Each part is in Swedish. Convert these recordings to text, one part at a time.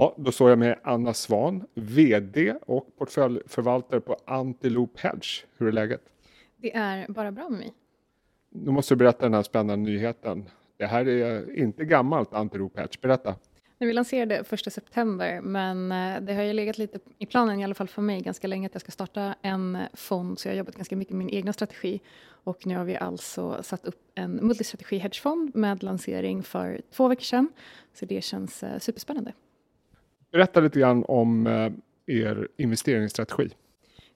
Ja, då står jag med Anna Svan, VD och portföljförvaltare på Antilope Hedge. Hur är läget? Det är bara bra med mig. Nu måste du berätta den här spännande nyheten. Det här är inte gammalt Antilope Hedge. Berätta. När vi lanserade 1 september, men eh, det har ju legat lite i planen, i alla fall för mig, ganska länge att jag ska starta en fond, så jag har jobbat ganska mycket med min egna strategi. Och nu har vi alltså satt upp en multistrategi hedgefond med lansering för två veckor sedan, så det känns eh, superspännande. Berätta lite grann om eh, er investeringsstrategi.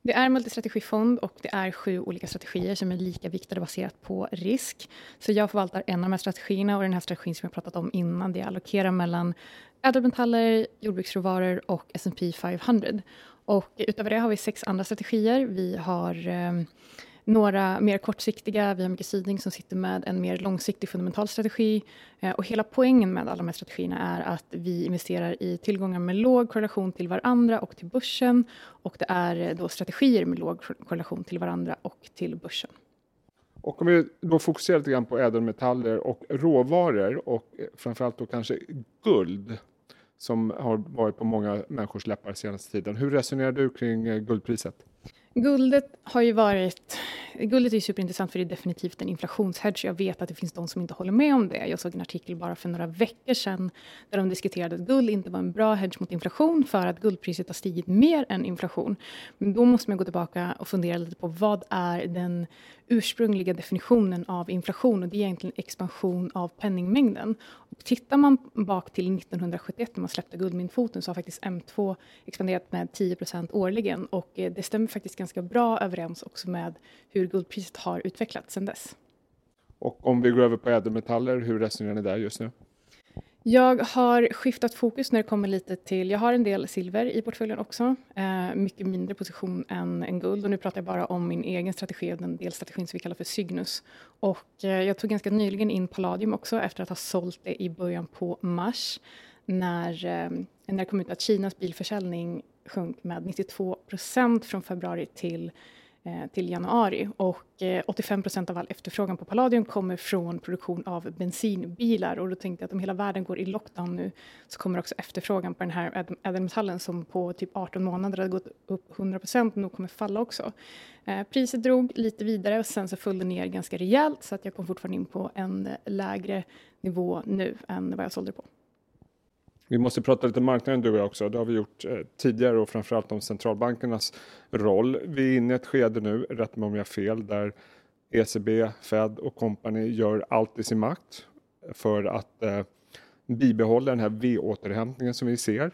Det är en multistrategifond och det är sju olika strategier som är lika viktade baserat på risk. Så jag förvaltar en av de här strategierna och den här strategin som jag pratat om innan, det allokerar mellan ädelmetaller, jordbruksråvaror och S&P 500. Och utöver det har vi sex andra strategier. Vi har eh, några mer kortsiktiga, vi har mycket Syding som sitter med en mer långsiktig fundamental strategi. Eh, och hela poängen med alla de här strategierna är att vi investerar i tillgångar med låg korrelation till varandra och till börsen. Och det är eh, då strategier med låg korrelation till varandra och till börsen. Och om vi då fokuserar lite grann på ädelmetaller och råvaror och eh, framförallt då kanske guld som har varit på många människors läppar senaste tiden. Hur resonerar du kring guldpriset? Guldet har ju varit... Guldet är ju superintressant för det är definitivt en inflationshedge. Jag vet att det finns de som inte håller med om det. Jag såg en artikel bara för några veckor sedan där de diskuterade att guld inte var en bra hedge mot inflation för att guldpriset har stigit mer än inflation. Men då måste man gå tillbaka och fundera lite på vad är den ursprungliga definitionen av inflation och det är egentligen expansion av penningmängden. Och tittar man bak till 1971 när man släppte guldmyntfoten så har faktiskt M2 expanderat med 10% årligen och eh, det stämmer faktiskt ganska bra överens också med hur guldpriset har utvecklats sedan dess. Och om vi går över på ädelmetaller, hur resonerar ni där just nu? Jag har skiftat fokus när det kommer lite till... Jag har en del silver i portföljen också. Eh, mycket mindre position än, än guld. Och nu pratar jag bara om min egen strategi, den delstrategin som vi kallar för Cygnus. Och eh, jag tog ganska nyligen in palladium också efter att ha sålt det i början på mars. När, eh, när det kom ut att Kinas bilförsäljning sjönk med 92 procent från februari till Eh, till januari. Och eh, 85 procent av all efterfrågan på palladium kommer från produktion av bensinbilar. Och då tänkte jag att om hela världen går i lockdown nu så kommer också efterfrågan på den här ädelmetallen som på typ 18 månader har gått upp 100 procent nog kommer falla också. Eh, priset drog lite vidare och sen så föll det ner ganska rejält så att jag kom fortfarande in på en eh, lägre nivå nu än vad jag sålde på. Vi måste prata lite marknaden du och jag också. Det har vi gjort eh, tidigare och framförallt om centralbankernas roll. Vi är inne i ett skede nu, rätt mig om jag har fel, där ECB, Fed och company gör allt i sin makt för att eh, bibehålla den här V-återhämtningen som vi ser.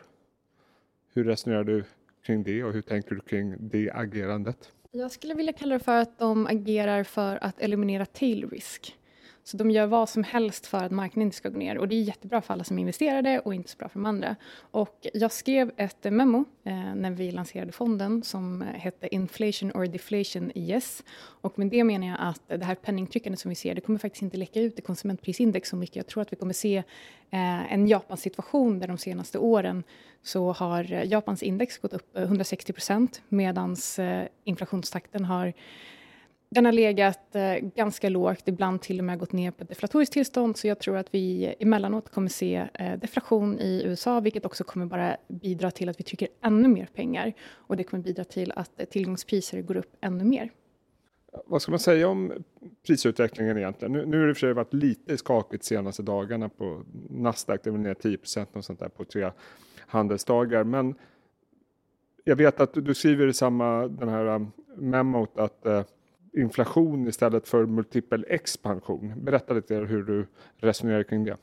Hur resonerar du kring det och hur tänker du kring det agerandet? Jag skulle vilja kalla det för att de agerar för att eliminera tail risk. Så de gör vad som helst för att marknaden inte ska gå ner. Och det är jättebra för alla som investerade och inte så bra för de andra. Och jag skrev ett memo eh, när vi lanserade fonden som hette Inflation or Deflation Yes. Och med det menar jag att det här penningtryckandet som vi ser, det kommer faktiskt inte läcka ut i konsumentprisindex så mycket. Jag tror att vi kommer se eh, en Japans situation där de senaste åren så har eh, Japans index gått upp eh, 160 procent medan eh, inflationstakten har den har legat eh, ganska lågt, ibland till och med gått ner på deflatoriskt tillstånd. Så jag tror att vi emellanåt kommer se eh, deflation i USA, vilket också kommer bara bidra till att vi trycker ännu mer pengar. Och det kommer bidra till att eh, tillgångspriser går upp ännu mer. Vad ska man säga om prisutvecklingen egentligen? Nu, nu har det för sig varit lite skakigt senaste dagarna på Nasdaq, det är väl ner 10 och sånt där på tre handelsdagar. Men jag vet att du skriver i samma den här memot att inflation istället för multipel expansion. Berätta lite hur du resonerar kring det.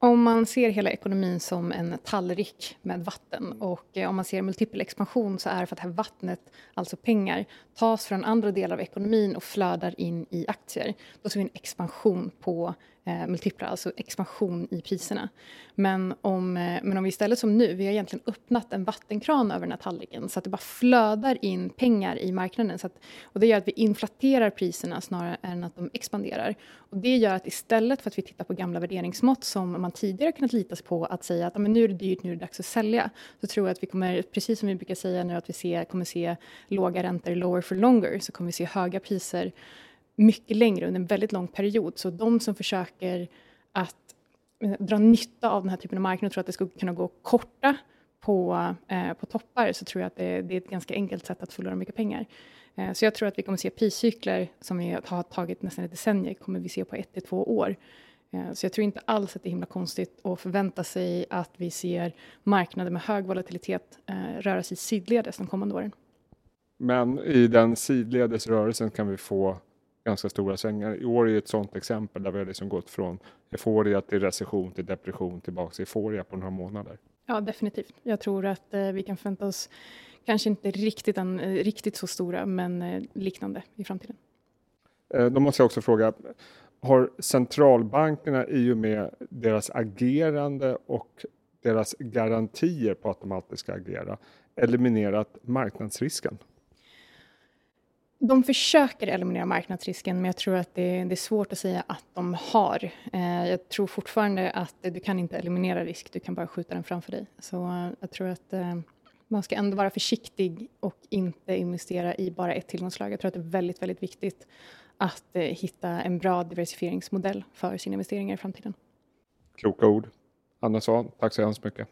Om man ser hela ekonomin som en tallrik med vatten och eh, om man ser multipel expansion så är det för att det här vattnet, alltså pengar, tas från andra delar av ekonomin och flödar in i aktier. Då ser vi en expansion på eh, multiplar, alltså expansion i priserna. Men om, eh, men om vi istället som nu, vi har egentligen öppnat en vattenkran över den här tallriken så att det bara flödar in pengar i marknaden. Så att, och det gör att vi inflaterar priserna snarare än att de expanderar. Och det gör att istället för att vi tittar på gamla värderingsmått som man tidigare kunnat lita på att säga att men nu är det dyrt, nu är det dags att sälja. Så tror jag att vi kommer, precis som vi brukar säga nu, att vi ser, kommer se låga räntor, lower for longer, så kommer vi se höga priser mycket längre under en väldigt lång period. Så de som försöker att eh, dra nytta av den här typen av marknad tror att det skulle kunna gå korta på, eh, på toppar så tror jag att det, det, är ett ganska enkelt sätt att förlora mycket pengar. Eh, så jag tror att vi kommer se priscykler som vi har tagit nästan ett decennium, kommer vi se på ett till två år. Eh, så jag tror inte alls att det är himla konstigt att förvänta sig att vi ser marknader med hög volatilitet eh, röra sig sidledes de kommande åren. Men i den sidledes rörelsen kan vi få ganska stora svängar. I år är ett sådant exempel där vi har liksom gått från euforia till recession till depression tillbaka till euforia på några månader. Ja, definitivt. Jag tror att eh, vi kan förvänta oss kanske inte riktigt, en, riktigt så stora, men eh, liknande i framtiden. Eh, då måste jag också fråga, har centralbankerna i och med deras agerande och deras garantier på att de alltid ska agera eliminerat marknadsrisken? De försöker eliminera marknadsrisken, men jag tror att det, det är svårt att säga att de har. Eh, jag tror fortfarande att du kan inte eliminera risk, du kan bara skjuta den framför dig. Så eh, jag tror att eh, man ska ändå vara försiktig och inte investera i bara ett tillgångsslag. Jag tror att det är väldigt, väldigt viktigt att eh, hitta en bra diversifieringsmodell för sina investeringar i framtiden. Kloka ord. Anna Svahn, tack så hemskt mycket.